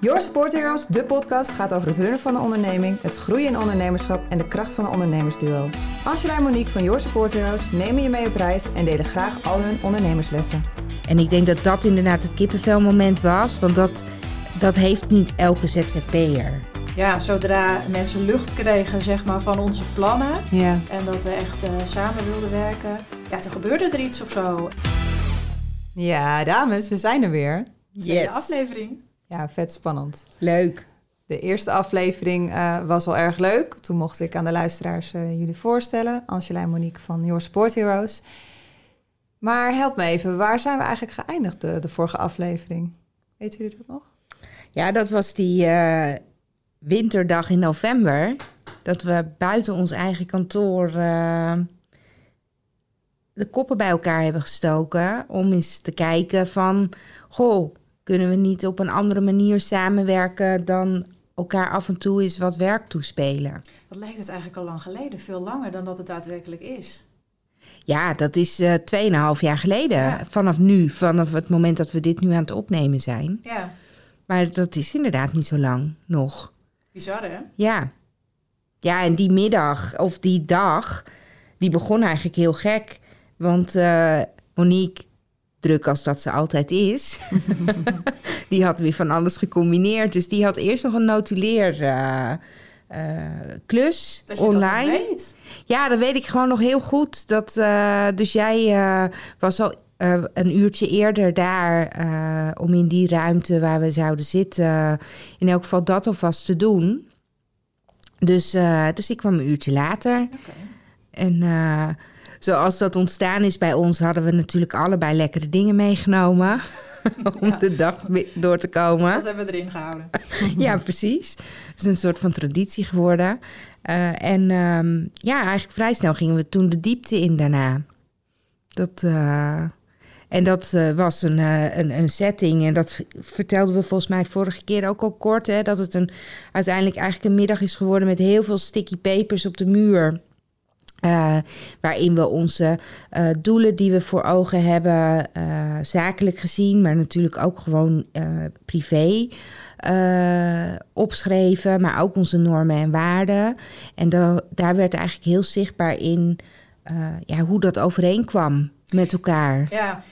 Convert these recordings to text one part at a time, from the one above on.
Your Support Heroes, de podcast, gaat over het runnen van een onderneming, het groeien in ondernemerschap en de kracht van een ondernemersduo. Angela en Monique van Your Support Heroes nemen je mee op reis en delen graag al hun ondernemerslessen. En ik denk dat dat inderdaad het kippenvelmoment was, want dat, dat heeft niet elke ZZP'er. Ja, zodra mensen lucht kregen zeg maar, van onze plannen Ja. en dat we echt eh, samen wilden werken, ja, toen gebeurde er iets of zo. Ja, dames, we zijn er weer. Tweede aflevering. Ja, vet spannend. Leuk. De eerste aflevering eh, was al erg leuk. Toen mocht ik aan de luisteraars eh, jullie voorstellen. Angela en Monique van Your Sport Heroes. Maar help me even, waar zijn we eigenlijk geëindigd de, de vorige aflevering? Weten jullie dat nog? Ja, dat was die eh, winterdag in november. Dat we buiten ons eigen kantoor de koppen bij elkaar hebben gestoken. Om eens te kijken van, goh, kunnen we niet op een andere manier samenwerken dan elkaar af en toe eens wat werk toespelen. Wat lijkt het eigenlijk al lang geleden? Veel langer dan dat het daadwerkelijk is. Ja, dat is eh 2,5 jaar geleden. Ja. Vanaf nu, vanaf het moment dat we dit nu aan het opnemen zijn. Ja, Maar dat is inderdaad niet zo lang nog. bizar hè? Ja. Ja, en die middag of die dag, die begon eigenlijk heel gek. Want eh, Monique, druk als dat ze altijd is, die had weer van alles gecombineerd. Dus die had eerst nog een notuleer eh, eh, klus Dat je online. weet. Ja, dat weet ik gewoon nog heel goed. Dat, dus jij was al een uurtje eerder daar om in die ruimte waar we zouden zitten, in elk geval dat alvast te doen. Dus, dus ik kwam een uurtje later. Oké. En zoals dat ontstaan is bij ons, hadden we natuurlijk allebei lekkere dingen meegenomen. om Ja. de dag door te komen. Dat hebben we erin gehouden. Ja, precies. Het is een soort van traditie geworden. Eh, en ehm, ja, eigenlijk vrij snel gingen we toen de diepte in daarna. Dat, eh, en dat eh, was een, een, een setting. En dat vertelden we volgens mij vorige keer ook al kort. Hè, dat het een, uiteindelijk eigenlijk een middag is geworden met heel veel sticky papers op de muur. Eh, waarin we onze eh, doelen die we voor ogen hebben, eh, zakelijk gezien, maar natuurlijk ook gewoon privé, opschreven. Maar ook onze normen en waarden. En da- daar werd eigenlijk heel zichtbaar in ja, hoe dat overeenkwam met elkaar. Ja,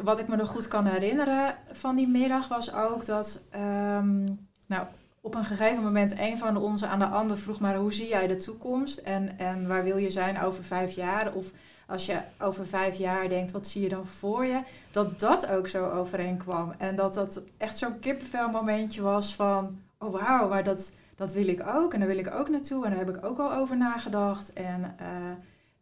wat ik me nog goed kan herinneren van die middag was ook dat, ehm, nou, op een gegeven moment een van onze aan de ander vroeg maar hoe zie jij de toekomst en, en waar wil je zijn over vijf jaar? Of als je over vijf jaar denkt, wat zie je dan voor je? Dat dat ook zo overeenkwam en dat dat echt zo'n kippenvel momentje was van, oh wauw, maar dat, dat wil ik ook en daar wil ik ook naartoe en daar heb ik ook al over nagedacht en... eh,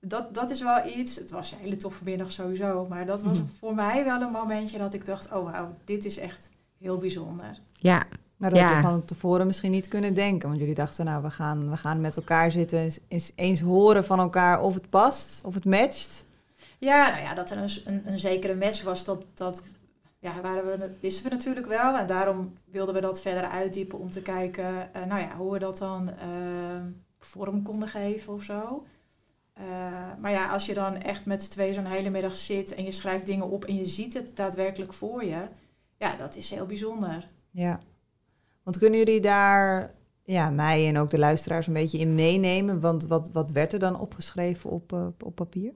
dat, dat is wel iets. Het was een hele toffe middag sowieso. Maar dat was Mhm. voor mij wel een momentje dat ik dacht: oh wauw, dit is echt heel bijzonder. Ja, Maar dat Ja. je van tevoren misschien niet kunnen denken. Want jullie dachten, nou, we gaan, we gaan met elkaar zitten. Eens, eens, eens horen van elkaar of het past, of het matcht. Ja, nou ja, dat er een, een, een zekere match was, dat, dat ja, waren we, wisten we natuurlijk wel. En daarom wilden we dat verder uitdiepen om te kijken eh, nou ja, hoe we dat dan eh, vorm konden geven of zo. Eh, maar ja, als je dan echt met z'n tweeën zo'n hele middag zit en je schrijft dingen op en je ziet het daadwerkelijk voor je, ja, dat is heel bijzonder. Ja. Want kunnen jullie daar ja, mij en ook de luisteraars een beetje in meenemen? Want wat, wat werd er dan opgeschreven op, eh, op papier?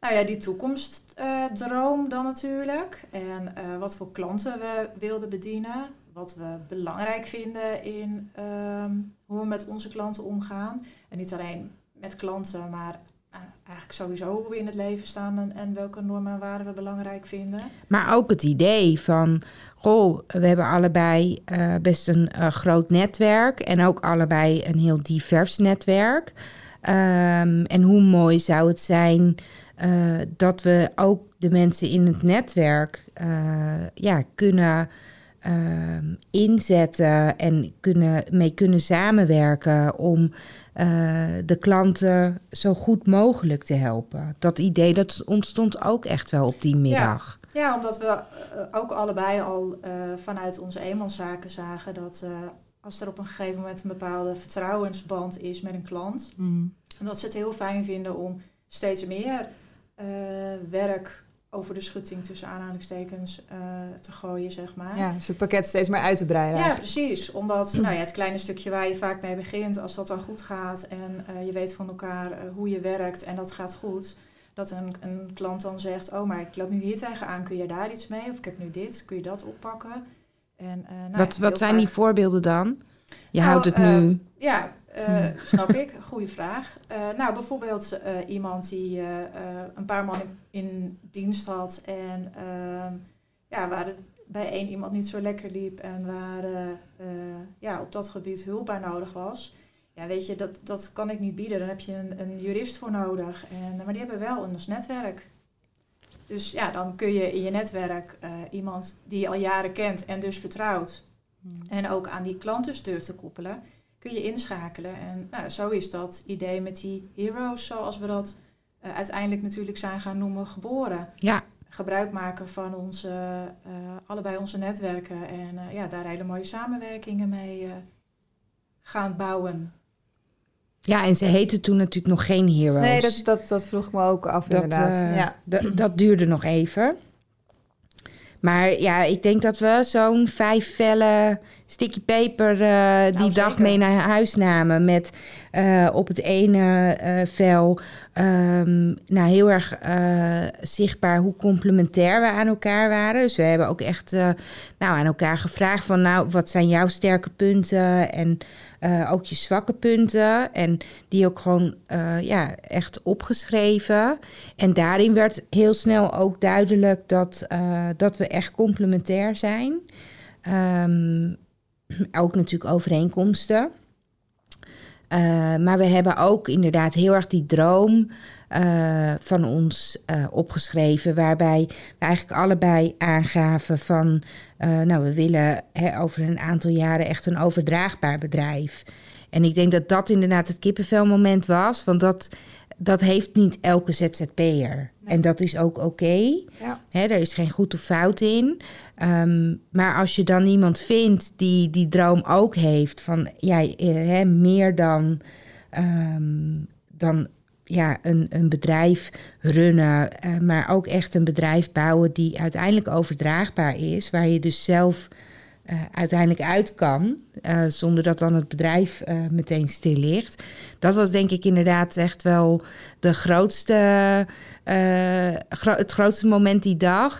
Nou ja, die toekomstdroom dan natuurlijk. En eh, wat voor klanten we wilden bedienen. Wat we belangrijk vinden in ehm, hoe we met onze klanten omgaan. En niet alleen met klanten, maar eigenlijk sowieso hoe we in het leven staan en, welke normen en waarden we belangrijk vinden. Maar ook het idee van, goh, we hebben allebei eh, best een eh, groot netwerk en ook allebei een heel divers netwerk. Ehm, en hoe mooi zou het zijn eh, dat we ook de mensen in het netwerk ja, kunnen ehm, inzetten en kunnen, mee kunnen samenwerken om eh, de klanten zo goed mogelijk te helpen. Dat idee dat ontstond ook echt wel op die middag. Ja, omdat we eh, ook allebei al eh, vanuit onze eenmanszaken zagen dat eh, als er op een gegeven moment een bepaalde vertrouwensband is met een klant, en dat ze het heel fijn vinden om steeds meer eh, werk over de schutting tussen aanhalingstekens eh, te gooien, zeg maar. Ja, dus het pakket steeds meer uit te breiden. Ja, precies. Omdat nou ja, het kleine stukje waar je vaak mee begint, als dat dan goed gaat en uh, je weet van elkaar uh, hoe je werkt en dat gaat goed, dat een, een klant dan zegt, oh maar ik loop nu hier tegenaan, kun je daar iets mee? Of ik heb nu dit, kun je dat oppakken? En, nou, wat wat zijn die voorbeelden dan? Je houdt het nou, nu... Ja, uh, snap ik. Goeie vraag. Uh, nou, bijvoorbeeld uh, iemand die een paar man in, in dienst had en ehm, ja, waar het bij één iemand niet zo lekker liep en waar ja, op dat gebied hulp bij nodig was. Ja, weet je, dat, dat kan ik niet bieden. Daar heb je een, een jurist voor nodig. En, maar die hebben wel een netwerk. Dus ja, dan kun je in je netwerk iemand die je al jaren kent en dus vertrouwt. Hmm. En ook aan die klanten durft te koppelen kun je inschakelen. En nou, zo is dat idee met die heroes, zoals we dat uh, uiteindelijk natuurlijk zijn gaan noemen, geboren. Ja. Gebruik maken van onze, uh, allebei onze netwerken en uh, ja, daar hele mooie samenwerkingen mee gaan bouwen. Ja, en ze heette toen natuurlijk nog geen Heroes. Nee, dat, dat, dat vroeg ik me ook af dat, inderdaad. ja. dat duurde nog even. Maar ja, ik denk dat we zo'n vijf vellen sticky paper uh, die dag mee naar huis namen. Met uh, op het ene uh, vel um, nou, heel erg zichtbaar hoe complementair we aan elkaar waren. Dus we hebben ook echt nou, aan elkaar gevraagd van... nou, wat zijn jouw sterke punten en ook je zwakke punten. En die ook gewoon ja, echt opgeschreven. En daarin werd heel snel ook duidelijk dat, dat we echt complementair zijn... Um, ook natuurlijk overeenkomsten. Maar we hebben ook inderdaad heel erg die droom uh, van ons uh, opgeschreven, waarbij we eigenlijk allebei aangaven van, nou, we willen hè, over een aantal jaren echt een overdraagbaar bedrijf. En ik denk dat dat inderdaad het kippenvelmoment was, want dat, dat heeft niet elke ZZP'er. En dat is ook oké. Ja. Er is geen goed of fout in. Um, maar als je dan iemand vindt die die droom ook heeft van ja, he, meer dan, um, dan ja, een, een bedrijf runnen, uh, maar ook echt een bedrijf bouwen die uiteindelijk overdraagbaar is, waar je dus zelf uh, uiteindelijk uit kan, uh, zonder dat dan het bedrijf meteen stil ligt. Dat was denk ik inderdaad echt wel de grootste, gro het grootste moment die dag.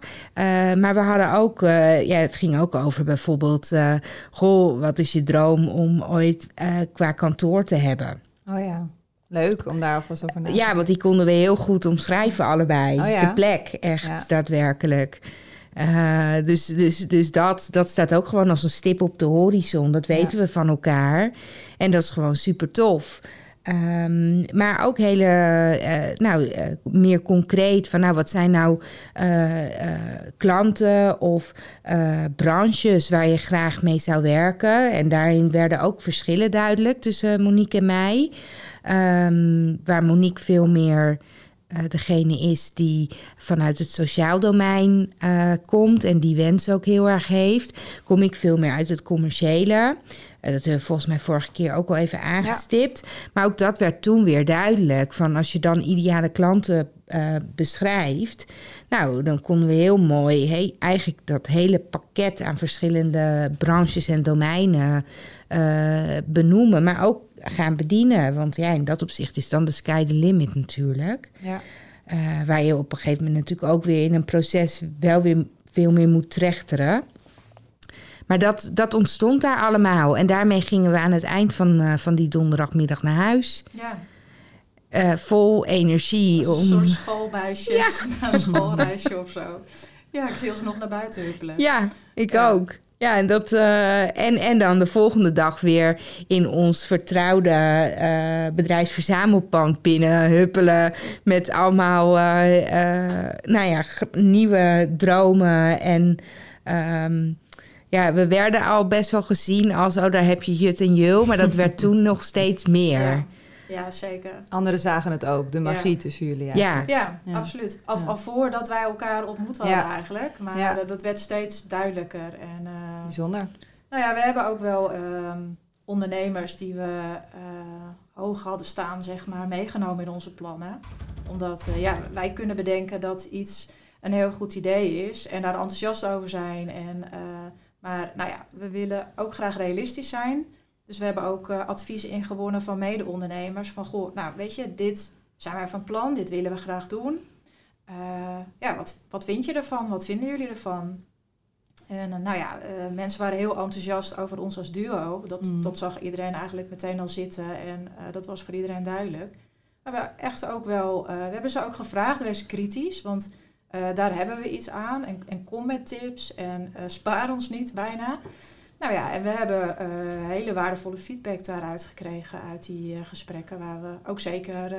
maar we hadden ook, ja, het ging ook over bijvoorbeeld, goh, wat is je droom om ooit qua kantoor te hebben? Oh ja. Leuk om daar alvast over na te Ja, want die konden we heel goed omschrijven allebei. Oh ja. De plek, echt ja. daadwerkelijk. Uh, dus dus, dus dat, dat staat ook gewoon als een stip op de horizon. Dat weten ja. we van elkaar. En dat is gewoon super tof. Um, maar ook hele, uh, nou, uh, meer concreet van, nou, wat zijn nou klanten of branches waar je graag mee zou werken? En daarin werden ook verschillen duidelijk tussen Monique en mij. Um, waar Monique veel meer uh, degene is die vanuit het sociaal domein uh, komt en die wens ook heel erg heeft, kom ik veel meer uit het commerciële. Uh, dat hebben we volgens mij vorige keer ook al even aangestipt. Ja. Maar ook dat werd toen weer duidelijk. Van als je dan ideale klanten beschrijft, nou, dan konden we heel mooi hey, eigenlijk dat hele pakket aan verschillende branches en domeinen benoemen. Maar ook gaan bedienen. Want ja, in dat opzicht is dan de sky the limit natuurlijk. Ja. Uh, waar je op een gegeven moment natuurlijk ook weer in een proces wel weer veel meer moet trechteren. Maar dat, dat ontstond daar allemaal. En daarmee gingen we aan het eind van, uh, van die donderdagmiddag naar huis. Ja. Uh, vol energie. Een om... soort schoolbuisje, ja. een schoolreisje of zo. Ja, ik zie ons nog naar buiten huppelen. Ja, ik ja. ook. Ja, en, dat, uh, en, en dan de volgende dag weer in ons vertrouwde uh, bedrijfsverzamelpand binnen huppelen. Met allemaal uh, nou ja, nieuwe dromen. En um, ja, we werden al best wel gezien als, oh, daar heb je Jut en Jul. Maar dat werd toen nog steeds meer. Ja. Ja, zeker. Anderen zagen het ook, de magie ja. tussen jullie. Ja, ja, ja, absoluut. Al, al voordat wij elkaar ontmoet hadden eigenlijk. Maar dat, dat, werd steeds duidelijker. En, uh, Bijzonder. Nou ja, we hebben ook wel uh, ondernemers die we uh, hoog hadden staan, zeg maar, meegenomen in onze plannen. Omdat ja, wij kunnen bedenken dat iets een heel goed idee is en daar enthousiast over zijn. En, maar nou ja, we willen ook graag realistisch zijn. Dus we hebben ook advies ingewonnen van mede-ondernemers. Van goh, nou weet je, dit zijn wij van plan, dit willen we graag doen. ja, wat, wat vind je ervan? Wat vinden jullie ervan? En eh, nou ja, mensen waren heel enthousiast over ons als duo. Dat, mm. dat zag iedereen eigenlijk meteen al zitten en dat was voor iedereen duidelijk. Maar we, echt ook wel, we hebben ze ook gevraagd, wees kritisch, want daar hebben we iets aan. En, en kom met tips en spaar ons niet bijna. Nou ja, en we hebben hele waardevolle feedback daaruit gekregen uit die gesprekken, waar we ook zeker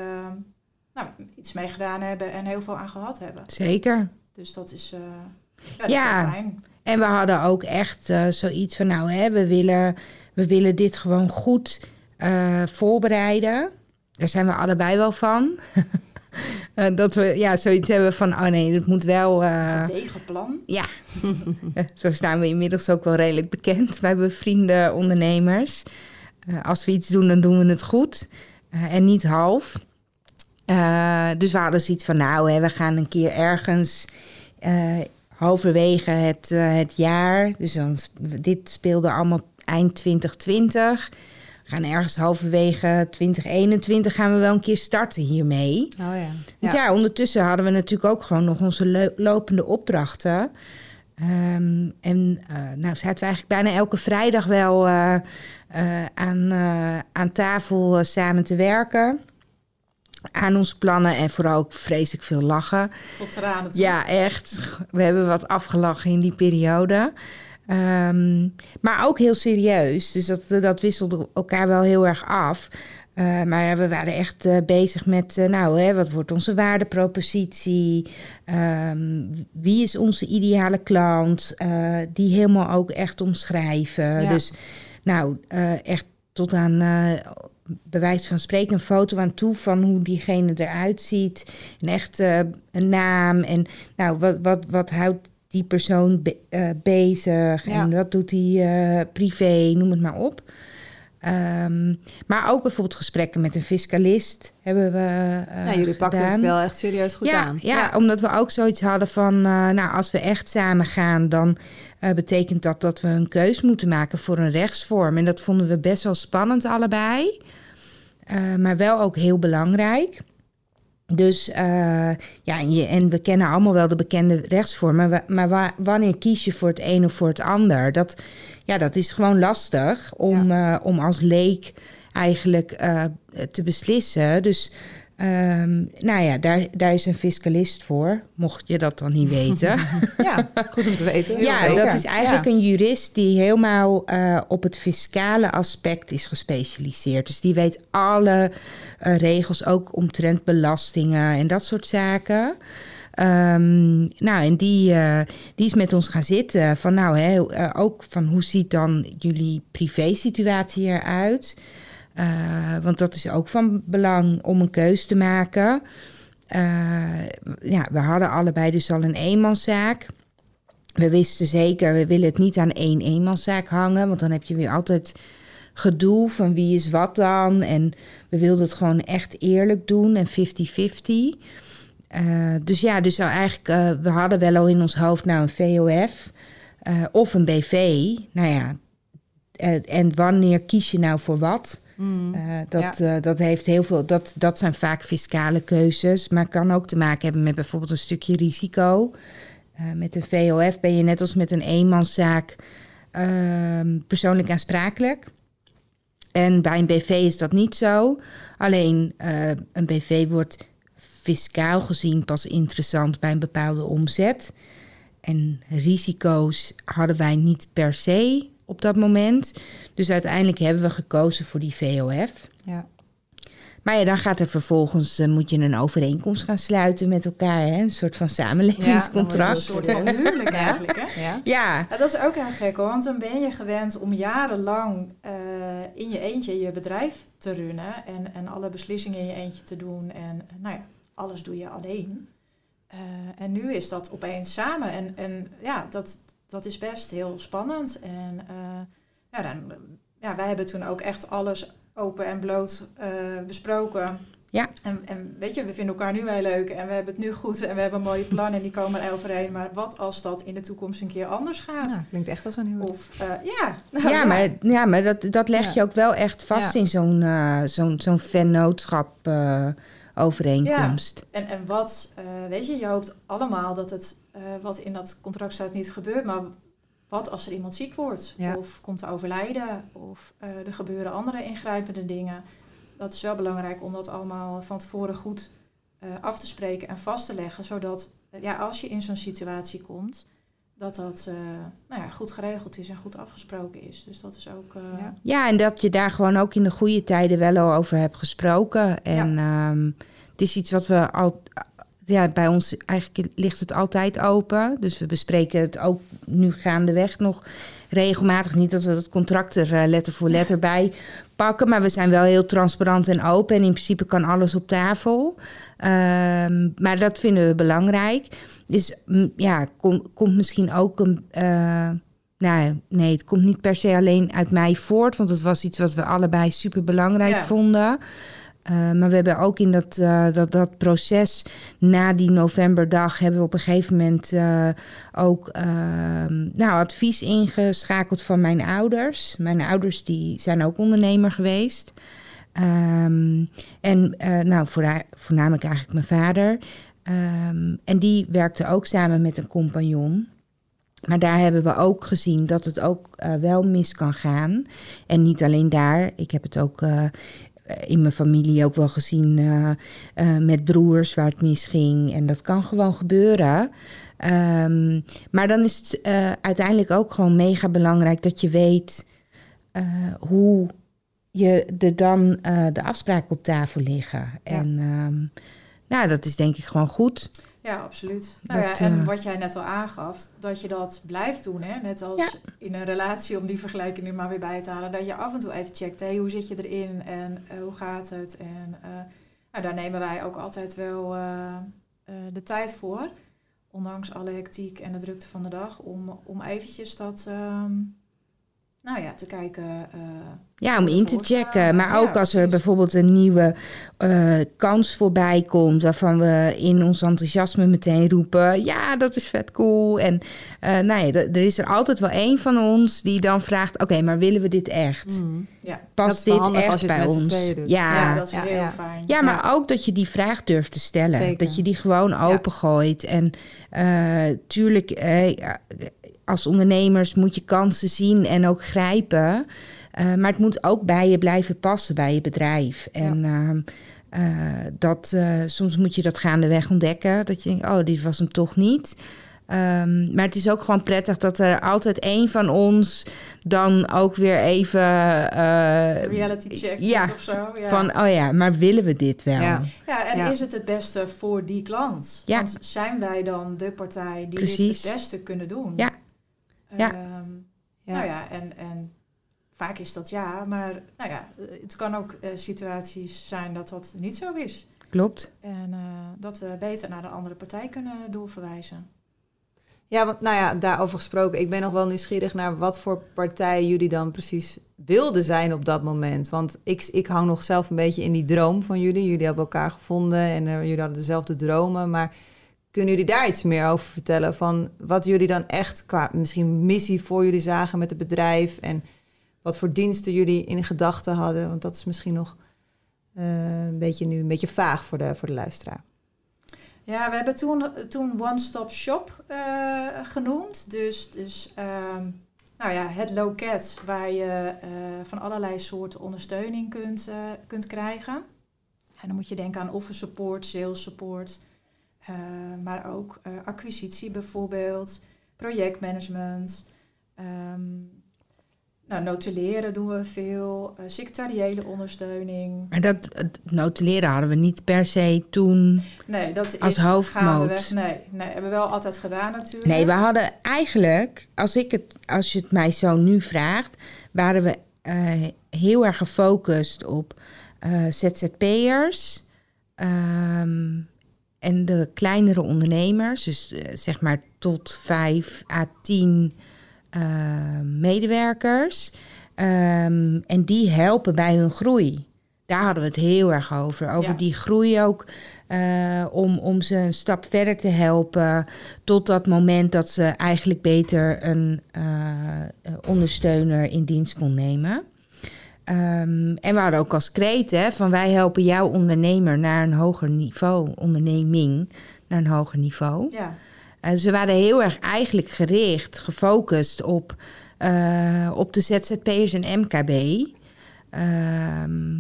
nou, iets mee gedaan hebben en heel veel aan gehad hebben. Zeker. Dus dat is, ja, dat ja. is fijn. En we hadden ook echt zoiets van, nou, hè, we, willen, we willen dit gewoon goed voorbereiden. Daar zijn we allebei wel van. uh, dat we ja, zoiets hebben van, oh nee, het moet wel... Uh, tegenplan. Ja, zo staan we inmiddels ook wel redelijk bekend. We hebben vrienden, ondernemers. als we iets doen, dan doen we het goed. en niet half. dus we hadden zoiets van, nou, hè, we gaan een keer ergens halverwege het, het jaar. Dus dan, dit speelde allemaal eind 2020. Gaan ergens halverwege 2021 gaan we wel een keer starten hiermee. Oh ja. Want ja, ondertussen hadden we natuurlijk ook gewoon nog onze lopende opdrachten. Um, en uh, nou zaten we eigenlijk bijna elke vrijdag wel uh, aan, aan tafel samen te werken aan onze plannen en vooral ook vreselijk veel lachen. Tot tranen. Ja, echt. We hebben wat afgelachen in die periode. Um, maar ook heel serieus. Dus dat, dat wisselde elkaar wel heel erg af. Uh, maar we waren echt uh, bezig met, uh, nou, hè, wat wordt onze waardepropositie? Um, wie is onze ideale klant? die helemaal ook echt omschrijven. Ja. Dus, nou, echt tot aan bewijs van spreken een foto aan toe van hoe diegene eruit ziet. En echt uh, een naam. En nou, wat, wat, wat houdt die persoon be uh, bezig? Ja. En wat doet hij uh, privé? Noem het maar op. Um, maar ook bijvoorbeeld gesprekken met een fiscalist hebben we. Uh, ja, jullie pakten het wel echt serieus goed ja, aan. Ja, ja, omdat we ook zoiets hadden van. Uh, nou, als we echt samen gaan, dan uh, betekent dat dat we een keus moeten maken voor een rechtsvorm. En dat vonden we best wel spannend, allebei. Maar wel ook heel belangrijk. Dus uh, ja, en, je, en, we kennen allemaal wel de bekende rechtsvormen. Maar wa wanneer kies je voor het een of voor het ander? Dat, ja, dat is gewoon lastig om, ja. uh, om als leek eigenlijk te beslissen. Dus Um, nou ja, daar, daar is een fiscalist voor, mocht je dat dan niet weten. ja, goed om te weten. ja, zeker. dat is eigenlijk ja. een jurist die helemaal uh, op het fiscale aspect is gespecialiseerd. Dus die weet alle uh, regels, ook omtrent belastingen en dat soort zaken. Um, nou, en die, uh, die is met ons gaan zitten. Van nou, hè, ook van hoe ziet dan jullie privé-situatie eruit? Uh, want dat is ook van belang om een keus te maken. Uh, ja, we hadden allebei dus al een eenmanszaak. We wisten zeker, we willen het niet aan één eenmanszaak hangen. Want dan heb je weer altijd gedoe van wie is wat dan. En we wilden het gewoon echt eerlijk doen en 50-50. Uh, dus ja, dus eigenlijk, we hadden wel al in ons hoofd nou een VOF of een BV. Nou ja, en wanneer kies je nou voor wat? Mm, uh, dat, ja. uh, dat heeft heel veel. Dat, dat zijn vaak fiscale keuzes, maar kan ook te maken hebben met bijvoorbeeld een stukje risico. Uh, met een VOF ben je net als met een eenmanszaak ehm, persoonlijk aansprakelijk. En bij een BV is dat niet zo. Alleen een BV wordt fiscaal gezien pas interessant bij een bepaalde omzet. En risico's hadden wij niet per se op dat moment. Dus uiteindelijk hebben we gekozen voor die VOF. Ja. Maar ja, dan gaat er vervolgens, uh, moet je een overeenkomst gaan sluiten met elkaar. Hè? Een soort van samenlevingscontract. Ja, een soort van huwelijk eigenlijk. Hè? Ja. Ja. ja. Dat is ook heel gek hoor, want dan ben je gewend om jarenlang uh, in je eentje je bedrijf te runnen. En, en alle beslissingen in je eentje te doen. En nou ja, alles doe je alleen. Uh, en nu is dat opeens samen. En, en ja, dat, dat is best heel spannend. En uh, ja, dan, ja, wij hebben toen ook echt alles open en bloot uh, besproken. Ja. En, en weet je, we vinden elkaar nu heel leuk en we hebben het nu goed en we hebben mooie plannen en die komen er overeen. Maar wat als dat in de toekomst een keer anders gaat? Ja, klinkt echt als een huwelijk. Of eh, ja, Ja, maar, ja, maar dat, dat leg je ook wel echt vast in zo'n eh zo'n zo'n vennootschap eh, overeenkomst. En, en wat, eh, weet je, je hoopt allemaal dat het eh, wat in dat contract staat niet gebeurt. Maar wat als er iemand ziek wordt? Ja. Of komt te overlijden? Of eh, er gebeuren andere ingrijpende dingen? Dat is wel belangrijk om dat allemaal van tevoren goed af te spreken en vast te leggen. Zodat, ja, als je in zo'n situatie komt, dat dat eh, nou ja, goed geregeld is en goed afgesproken is. Dus dat is ook... eh, Ja. Ja, en dat je daar gewoon ook in de goede tijden wel al over hebt gesproken. En ehm, het is iets wat we al. Ja, bij ons eigenlijk ligt het altijd open. Dus we bespreken het ook nu gaandeweg nog regelmatig. Niet dat we dat contract er eh, letter voor letter bij pakken. Maar we zijn wel heel transparant en open. En in principe kan alles op tafel. Ehm, maar dat vinden we belangrijk. Dus mm, ja, kom- komt misschien ook een. eh, nou, nee, het komt niet per se alleen uit mij voort, want het was iets wat we allebei super belangrijk Ja. vonden. Eh, maar we hebben ook in dat, eh, dat, dat proces na die novemberdag hebben we op een gegeven moment ook ehm, nou, advies ingeschakeld van mijn ouders. Mijn ouders die zijn ook ondernemer geweest. Ehm, en nou, voorna- voornamelijk eigenlijk mijn vader. Ehm, en die werkte ook samen met een compagnon. Maar daar hebben we ook gezien dat het ook eh, wel mis kan gaan. En niet alleen daar. Ik heb het ook eh, in mijn familie ook wel gezien eh, met broers waar het misging. En dat kan gewoon gebeuren. Ehm, maar dan is het uiteindelijk ook gewoon mega belangrijk dat je weet hoe je er dan de afspraken op tafel liggen. En ehm, nou, dat is denk ik gewoon goed. Ja, absoluut. Nou Dat, ja, en eh, wat jij net al aangaf, dat je dat blijft doen. Hè? Net als Ja. in een relatie, om die vergelijking er maar weer bij te halen. Dat je af en toe even checkt, hé, hoe zit je erin en eh, hoe gaat het? En eh, nou, daar nemen wij ook altijd wel de tijd voor. Ondanks alle hectiek en de drukte van de dag. Om, om eventjes dat, ehm, nou ja, te kijken. eh, Ja, om in te checken. Maar ja, ook als er precies. bijvoorbeeld een nieuwe eh, kans voorbij komt, waarvan we in ons enthousiasme meteen roepen: ja, dat is vet cool. En eh, nou ja, er is er altijd wel één van ons die dan vraagt: oké, maar willen we dit echt? Mm. ja. Dat Past dit echt als je het bij ons? Ja. ja, Ja, dat is ja, heel ja. fijn. maar ook dat je die vraag durft te stellen. Zeker. Dat je die gewoon opengooit. En eh, tuurlijk, eh, als ondernemers moet je kansen zien en ook grijpen. Eh, maar het moet ook bij je blijven passen, bij je bedrijf. En ehm, eh, dat, eh, soms moet je dat gaandeweg ontdekken. Dat je denkt, oh, dit was hem toch niet. Ehm, maar het is ook gewoon prettig dat er altijd één van ons dan ook weer even... eh, Reality check ja, of zo. Ja. van, oh ja, maar willen we dit wel? Ja. Ja, en Ja. is het het beste voor die klant? Ja. Want zijn wij dan de partij die Precies. dit het beste kunnen doen? Ja. Ja. Ehm, Ja. Nou ja, en, en vaak is dat ja, maar nou ja, het kan ook eh, situaties zijn dat dat niet zo is. Klopt. En eh, dat we beter naar de andere partij kunnen doorverwijzen. Ja, want nou ja, daarover gesproken. Ik ben nog wel nieuwsgierig naar wat voor partij jullie dan precies wilden zijn op dat moment. Want ik, ik hou nog zelf een beetje in die droom van jullie. Jullie hebben elkaar gevonden en eh, jullie hadden dezelfde dromen. Maar kunnen jullie daar iets meer over vertellen? Van wat jullie dan echt qua misschien missie voor jullie zagen met het bedrijf. En wat voor diensten jullie in gedachten hadden. Want dat is misschien nog eh, een beetje nu een beetje vaag voor de, voor de luisteraar. Ja, we hebben toen, toen One Stop Shop eh, genoemd. Dus, dus ehm, nou ja, het loket waar je eh, van allerlei soorten ondersteuning kunt, kunt krijgen. En dan moet je denken aan offer support, sales support, eh, maar ook eh, acquisitie bijvoorbeeld, projectmanagement. ehm, nou, notuleren doen we veel, eh secretariële ondersteuning. Maar dat het notuleren hadden we niet per se toen. Nee, dat Als is hoofdmoot. Nee, nee, hebben we wel altijd gedaan natuurlijk. Nee, we hadden eigenlijk, als, ik het, als je het mij zo nu vraagt, waren we heel erg gefocust op ZZP'ers ehm, en de kleinere ondernemers. Dus eh, zeg maar tot 5 à 10 eh, medewerkers. Ehm, en die helpen bij hun groei. daar hadden we het heel erg over. Over Ja. die groei ook. eh, om, om ze een stap verder te helpen. Tot dat moment dat ze eigenlijk beter een ondersteuner in dienst kon nemen. Ehm, en we hadden ook als kreet hè, van wij helpen jouw ondernemer naar een hoger niveau, onderneming naar een hoger niveau. Ja, Eh, ze waren heel erg eigenlijk gericht, gefocust op, eh, op de ZZP'ers en MKB. Ehm,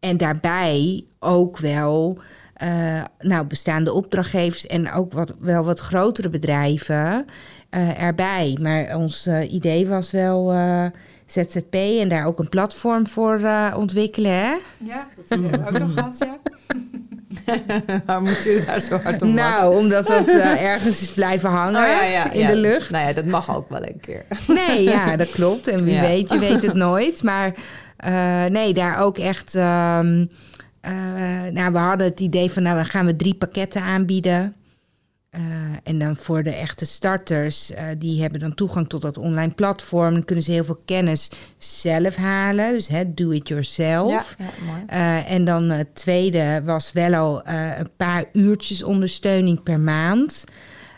en daarbij ook wel eh, nou, bestaande opdrachtgevers en ook wat, wel wat grotere bedrijven erbij. Maar ons idee was wel ZZP en daar ook een platform voor eh, ontwikkelen. Hè? ja dat hebben we ook nog gehad, ja. Waarom moeten jullie daar zo hard op lachen? Nou, omdat dat eh, ergens is blijven hangen Oh, ja, ja, in ja. de lucht. Nou ja, dat mag ook wel een keer. Nee, ja, dat klopt. En wie Ja. weet, je weet het nooit. Maar eh, nee, daar ook echt... ehm, eh, nou, we hadden het idee van, nou, dan gaan we drie pakketten aanbieden. Eh, en dan voor de echte starters, eh, die hebben dan toegang tot dat online platform. Dan kunnen ze heel veel kennis zelf halen. Dus hè, do it yourself. Ja, ja mooi. Eh, en dan het tweede was wel al een paar uurtjes ondersteuning per maand.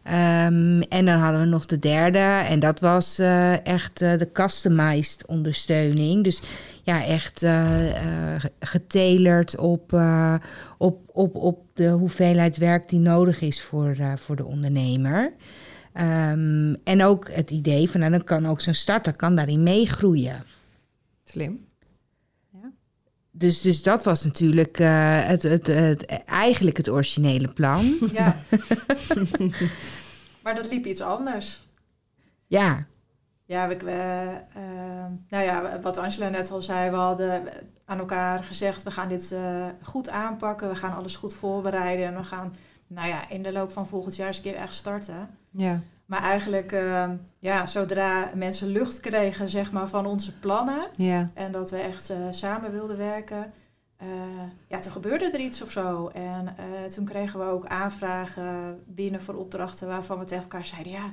Ehm, en dan hadden we nog de derde. En dat was echt de customized ondersteuning. Dus ja, echt eh eh, getalerd op, eh, op, op, op de hoeveelheid werk die nodig is voor, voor de ondernemer. Ehm, en ook het idee van, nou, dan kan ook zo'n starter kan daarin meegroeien. Slim. Dus, dus dat was natuurlijk het, het, het, eigenlijk het originele plan. ja. maar dat liep iets anders. Ja, Ja, we, eh, nou ja, wat Angela net al zei, we hadden aan elkaar gezegd, we gaan dit eh, goed aanpakken, we gaan alles goed voorbereiden en we gaan, nou ja, in de loop van volgend jaar eens een keer echt starten. Ja. Maar eigenlijk, eh, ja, zodra mensen lucht kregen, zeg maar, van onze plannen Ja. en dat we echt samen wilden werken, ja, toen gebeurde er iets of zo. En toen kregen we ook aanvragen binnen voor opdrachten waarvan we tegen elkaar zeiden, ja,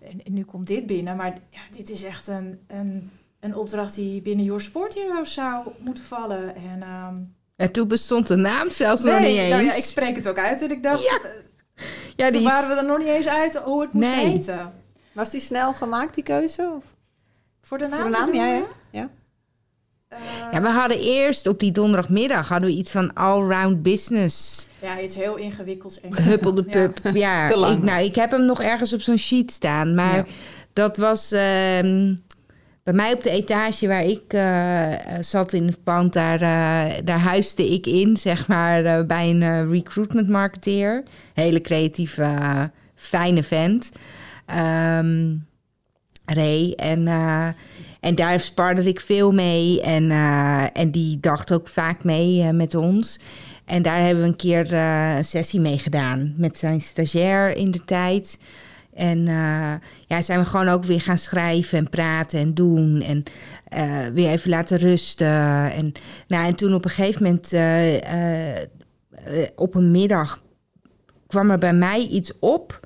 en, en nu komt dit binnen, maar ja, dit is echt een, een, een opdracht die binnen Your Sport Heroes zou moeten vallen. En, ehm, en toen bestond de naam zelfs nog niet eens. nou ja, ik spreek het ook uit en ik dacht, Ja. eh, Ja, toen die is- waren we er nog niet eens uit hoe het moest Nee. heten. Was die snel gemaakt, die keuze? Of? Voor de naam? Voor de naam, ja, ja. Ja. Eh, ja, we hadden eerst op die donderdagmiddag hadden we iets van all-round business. ja, iets heel ingewikkelds. En Huppel de Ja. pup. Ja, Te lang. ik, nou, ik heb hem nog ergens op zo'n sheet staan. Maar Ja. dat was ehm, bij mij op de etage waar ik eh, zat in het pand. Daar, eh, daar huisde ik in, zeg maar, eh, bij een recruitment marketeer. Hele creatieve, fijne vent. Ehm, Ray. En, eh, en daar sparde ik veel mee. En, eh, en die dacht ook vaak mee eh, met ons. En daar hebben we een keer eh, een sessie mee gedaan met zijn stagiair in de tijd. En ja, zijn we gewoon ook weer gaan schrijven en praten en doen. En weer even laten rusten. En, nou, en toen op een gegeven moment, op een middag, kwam er bij mij iets op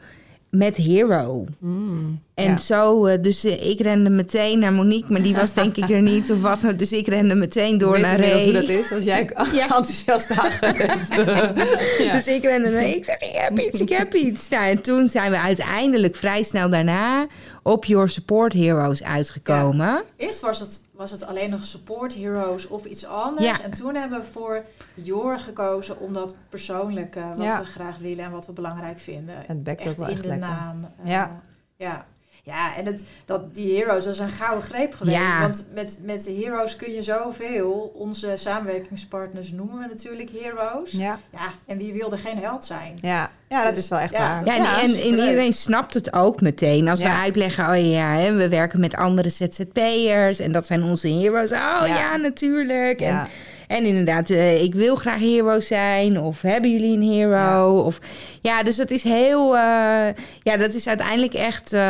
met Hero. Mm. En Ja. zo, eh, dus eh, ik rende meteen naar Monique, maar die was denk ik er niet of wat. Dus ik rende meteen door Weet naar Ray. hoe dat is als jij Ja. enthousiast aangerend. ja. Dus ik rende naar, ik zeg, ik heb iets, ik heb iets. Nou, en toen zijn we uiteindelijk vrij snel daarna op Your Support Heroes uitgekomen. Eerst was het, was het alleen nog support heroes of iets anders. Ja. En toen hebben we voor Jor gekozen om dat persoonlijke, wat Ja. we graag willen en wat we belangrijk vinden. Het bekt ook echt wel in echt de lekker. naam. eh, Ja. ja. Ja, en het, dat, die heroes, dat is een gouden greep geweest. Ja. Want met, met de heroes kun je zoveel. Onze samenwerkingspartners noemen we natuurlijk heroes. Ja, Ja. en wie wilde geen held zijn? Ja. ja, dat Dus, is wel echt ja, waar. Ja, en, Ja, en, iedereen snapt het ook meteen. Als we uitleggen, oh ja, hè, we werken met andere ZZP'ers en dat zijn onze heroes. Oh ja, Ja. natuurlijk. En, Ja. En inderdaad, eh, ik wil graag hero zijn. Of hebben jullie een hero? Of, ja, dus dat is heel, eh, ja, dat is uiteindelijk echt, eh,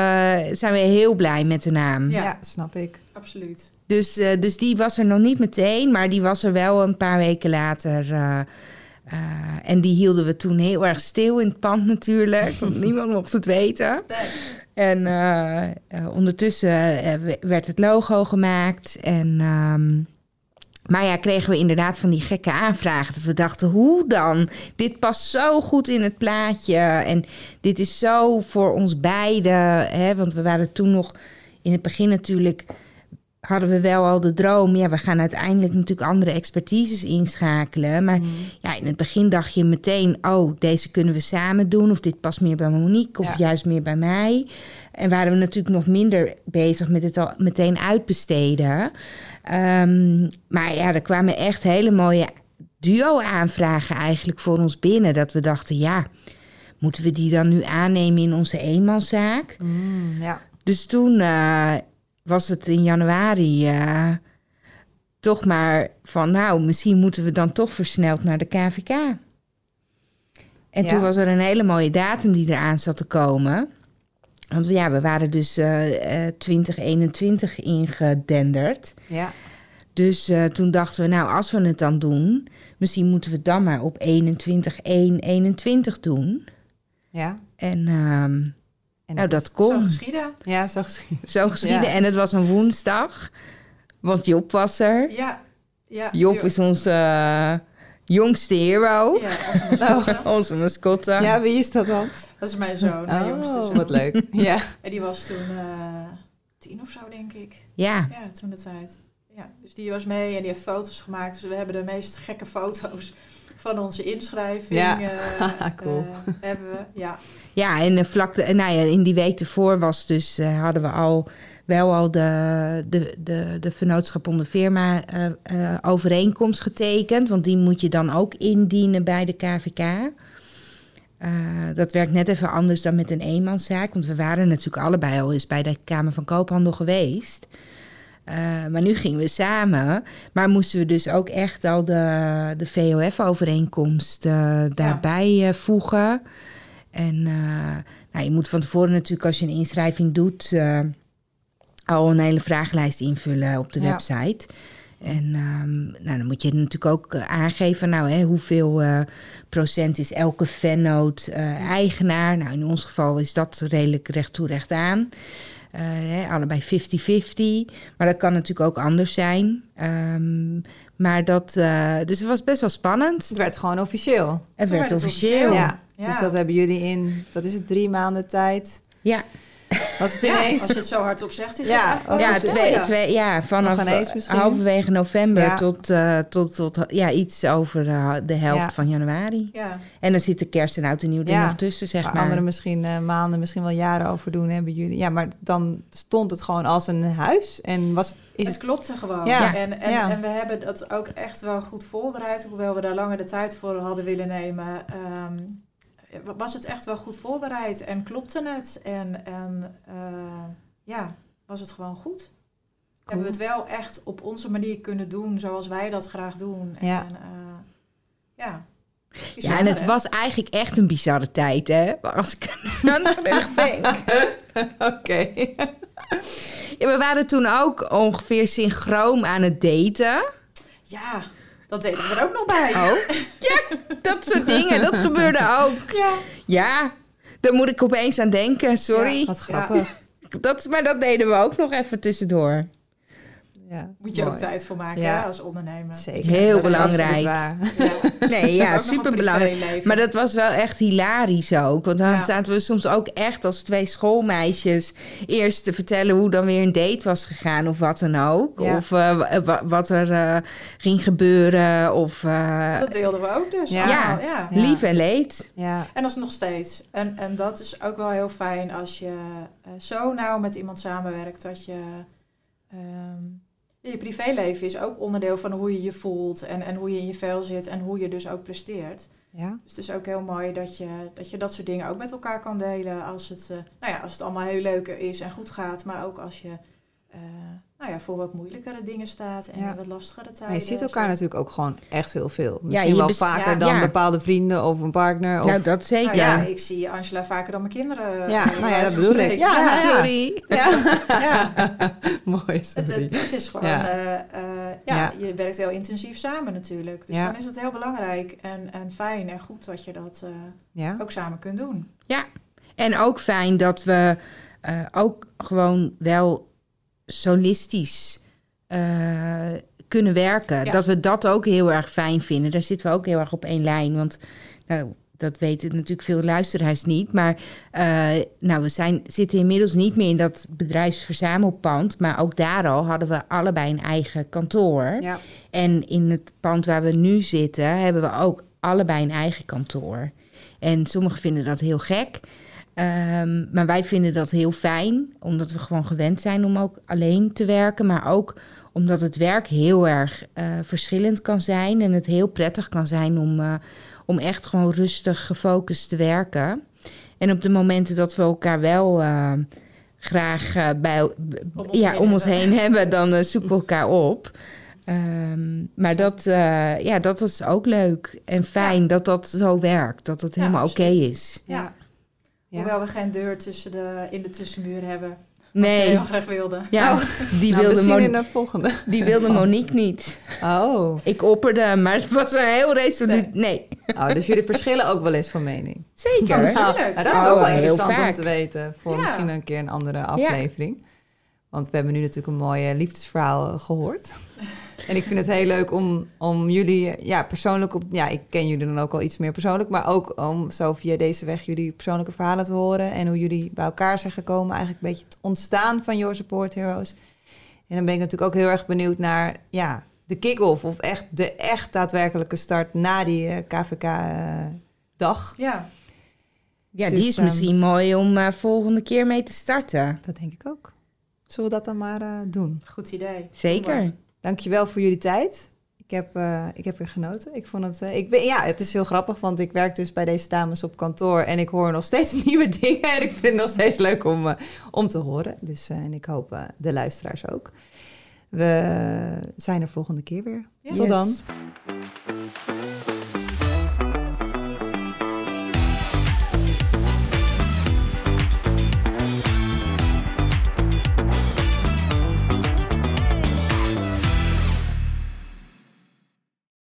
zijn we heel blij met de naam. Ja. Ja, snap ik. Absoluut. Dus, eh, dus die was er nog niet meteen, maar die was er wel een paar weken later. eh, eh, en die hielden we toen heel erg stil in het pand natuurlijk, want niemand mocht het weten. Nee. En ondertussen werd het logo gemaakt en ehm, maar ja, kregen we inderdaad van die gekke aanvragen. Dat we dachten, hoe dan? Dit past zo goed in het plaatje. En dit is zo voor ons beiden. Want we waren toen nog in het begin natuurlijk... hadden we wel al de droom... ja, we gaan uiteindelijk natuurlijk andere expertises inschakelen. Maar ja, in het begin dacht je meteen... oh, deze kunnen we samen doen... of dit past meer bij Monique... of Ja. juist meer bij mij. En waren we natuurlijk nog minder bezig met het al meteen uitbesteden... Ehm, maar ja, er kwamen echt hele mooie duo-aanvragen eigenlijk voor ons binnen. Dat we dachten, ja, moeten we die dan nu aannemen in onze eenmanszaak? Mm, ja. Dus toen eh, was het in januari eh, toch maar van, nou, misschien moeten we dan toch versneld naar de KVK. En Ja. toen was er een hele mooie datum die eraan zat te komen. Want ja, we waren dus eh, eh, 2021 ingedenderd. Ja. Dus eh, toen dachten we, nou, als we het dan doen, misschien moeten we het dan maar op 21 1 21 doen. Ja. En ehm, En nou, dat Zo kon. geschieden. Ja, zo geschieden. Zo geschieden. Ja. En het was een woensdag, want Job was er. Ja. ja. Job is onze eh, jongste hero, Ja, een mascotte. onze mascotte. Ja, wie is dat dan? Dat is mijn zoon, mijn jongste Oh, zoon. wat leuk. Ja. En die was toen eh, tien of zo, denk ik. Ja. Ja, toen de tijd. Ja, dus die was mee en die heeft foto's gemaakt. Dus we hebben de meest gekke foto's van onze inschrijving. Ja. eh, Cool. eh, hebben we, ja. Ja, en eh, vlak de, nou ja, in die week ervoor was dus, eh, hadden we al wel al de, de, de, de vennootschap onder firma eh, eh, overeenkomst getekend. Want die moet je dan ook indienen bij de KVK. Eh, dat werkt net even anders dan met een eenmanszaak. Want we waren natuurlijk allebei al eens bij de Kamer van Koophandel geweest. Eh, maar nu gingen we samen. Maar moesten we dus ook echt al de, de VOF-overeenkomst eh, daarbij eh, voegen. En nou, je moet van tevoren natuurlijk, als je een inschrijving doet, al een hele vragenlijst invullen op de Ja. website. En ehm, nou, dan moet je natuurlijk ook aangeven, nou, hè, hoeveel procent is elke vennoot eh, eigenaar. Nou, in ons geval is dat redelijk recht toe, recht aan. Eh, hè, allebei 50-50. Maar dat kan natuurlijk ook anders zijn. Ehm, maar dat, eh, dus het was best wel spannend. Het werd gewoon officieel. Het Toen werd werd het officieel. officieel. Ja. Ja. Dus dat hebben jullie in, dat is het, drie maanden tijd. Ja, Was het ineens? als het zo hardop zegt, is Ja, als wel ja, het- twee, ja. twee, ja, vanaf misschien? halverwege november tot, eh, tot, tot ja, iets over eh, de helft van januari. Ja, En dan zit de kerst en oud en nieuw er nog tussen, zeg maar. anderen misschien eh, maanden, misschien wel jaren over doen, hebben jullie. Ja, maar dan stond het gewoon als een huis. En was het, is het het... klopte gewoon. Ja. En, en, en we hebben dat ook echt wel goed voorbereid. Hoewel we daar langer de tijd voor hadden willen nemen. ehm, was het echt wel goed voorbereid en klopte het. En, en eh, ja, was het gewoon goed. Hebben we het wel echt op onze manier kunnen doen zoals wij dat graag doen. Ja. En, eh, ja. Ja, en het hè? was eigenlijk echt een bizarre tijd, hè? Als ik aan terugdenk. Oké. Ja, we waren toen ook ongeveer synchroon aan het daten. Ja, dat deden we er ook nog bij. Oh, Dat soort dingen, dat gebeurde ook. Ja. Ja, daar moet ik opeens aan denken, sorry. wat grappig. Dat, maar dat deden we ook nog even tussendoor. Ja, Moet je mooi. ook tijd voor maken Ja. hè, als ondernemer. Zeker. Heel Dat belangrijk. waar. Ja. Nee, ja, Ook nog een super belangrijk. privéleven. Maar dat was wel echt hilarisch ook. Want dan Ja. zaten we soms ook echt als twee schoolmeisjes eerst te vertellen hoe dan weer een date was gegaan of wat dan ook. Ja. Of eh, wa- wa- wat er eh, ging gebeuren. Of eh, Dat deelden we ook dus. Ja. allemaal, ja. Ja. lief en leed. Ja, En dat is nog steeds. En, en dat is ook wel heel fijn als je zo nauw met iemand samenwerkt dat je. ehm, je privéleven is ook onderdeel van hoe je je voelt en, en hoe je in je vel zit en hoe je dus ook presteert. ja. Dus het is ook heel mooi dat je dat, je dat soort dingen ook met elkaar kan delen als het, eh, nou ja, als het allemaal heel leuk is en goed gaat. Maar ook als je eh, nou ja, voor wat moeilijkere dingen staat en Ja. wat lastigere tijden. Maar je ziet elkaar natuurlijk ook gewoon echt heel veel. Misschien je wel vaker ja, dan ja. bepaalde vrienden of een partner. Of... Nou, dat zeker. Nou ja, ik zie Angela vaker dan mijn kinderen. Ja, eh, nou ja, dat bedoel ik. Ja, nou ja. Sorry. Ja. Ja. Mooi, Het, sorry. het, het is gewoon, Ja. eh, eh, ja, Ja. je werkt heel intensief samen natuurlijk. Dus Ja. dan is het heel belangrijk en, en fijn en goed dat je dat eh, Ja? ook samen kunt doen. En ook fijn dat we eh, ook gewoon wel solistisch eh, kunnen werken. Ja. Dat we dat ook heel erg fijn vinden. Daar zitten we ook heel erg op één lijn. Want nou, dat weten natuurlijk veel luisteraars niet. Maar eh, nou, we zijn, zitten inmiddels niet meer in dat bedrijfsverzamelpand. Maar ook daar al hadden we allebei een eigen kantoor. Ja. En in het pand waar we nu zitten, hebben we ook allebei een eigen kantoor. En sommigen vinden dat heel gek. Ehm, maar wij vinden dat heel fijn, omdat we gewoon gewend zijn om ook alleen te werken. Maar ook omdat het werk heel erg eh, verschillend kan zijn. En het heel prettig kan zijn om, eh, om echt gewoon rustig gefocust te werken. En op de momenten dat we elkaar wel eh, graag bij, Om ons ja, heen om ons hebben. heen hebben, dan zoeken we elkaar op. Ehm, maar dat, eh, ja, dat is ook leuk en fijn dat dat zo werkt. Dat het Ja, helemaal oké is. Ja. Ja. Hoewel we geen deur tussen de, in de tussenmuur hebben. Wat ze Nee, heel graag wilden. ja, die, Nou, wilde misschien Mon- in de volgende. die wilde Monique niet. Oh. Ik opperde, maar het was een heel resoluut nee. oh, dus jullie verschillen ook wel eens van mening. Zeker. Oh, Nou, dat is Oh, ook wel heel interessant om te weten voor Ja. misschien een keer een andere aflevering. Want we hebben nu natuurlijk een mooie liefdesverhaal eh, gehoord. En ik vind het heel leuk om, om jullie eh, ja, persoonlijk op... Ja, ik ken jullie dan ook al iets meer persoonlijk. Maar ook om zo via deze weg jullie persoonlijke verhalen te horen. En hoe jullie bij elkaar zijn gekomen. Eigenlijk een beetje het ontstaan van Your Support Heroes. En dan ben ik natuurlijk ook heel erg benieuwd naar ja, de kick-off. Of echt de echt daadwerkelijke start na die eh, KVK-dag. Ja, Ja, Dus, die is ehm, misschien mooi om eh, volgende keer mee te starten. Dat denk ik ook. Zullen we dat dan maar eh, doen? goed idee. Zeker. Dankjewel voor jullie tijd. Ik heb, eh, ik heb weer genoten. Ik vond het, eh, ik ben, ja, het is heel grappig, want ik werk dus bij deze dames op kantoor en ik hoor nog steeds nieuwe dingen en ik vind het nog steeds leuk om, eh, om te horen. Dus, en ik hoop de luisteraars ook. We zijn er volgende keer weer. Tot dan.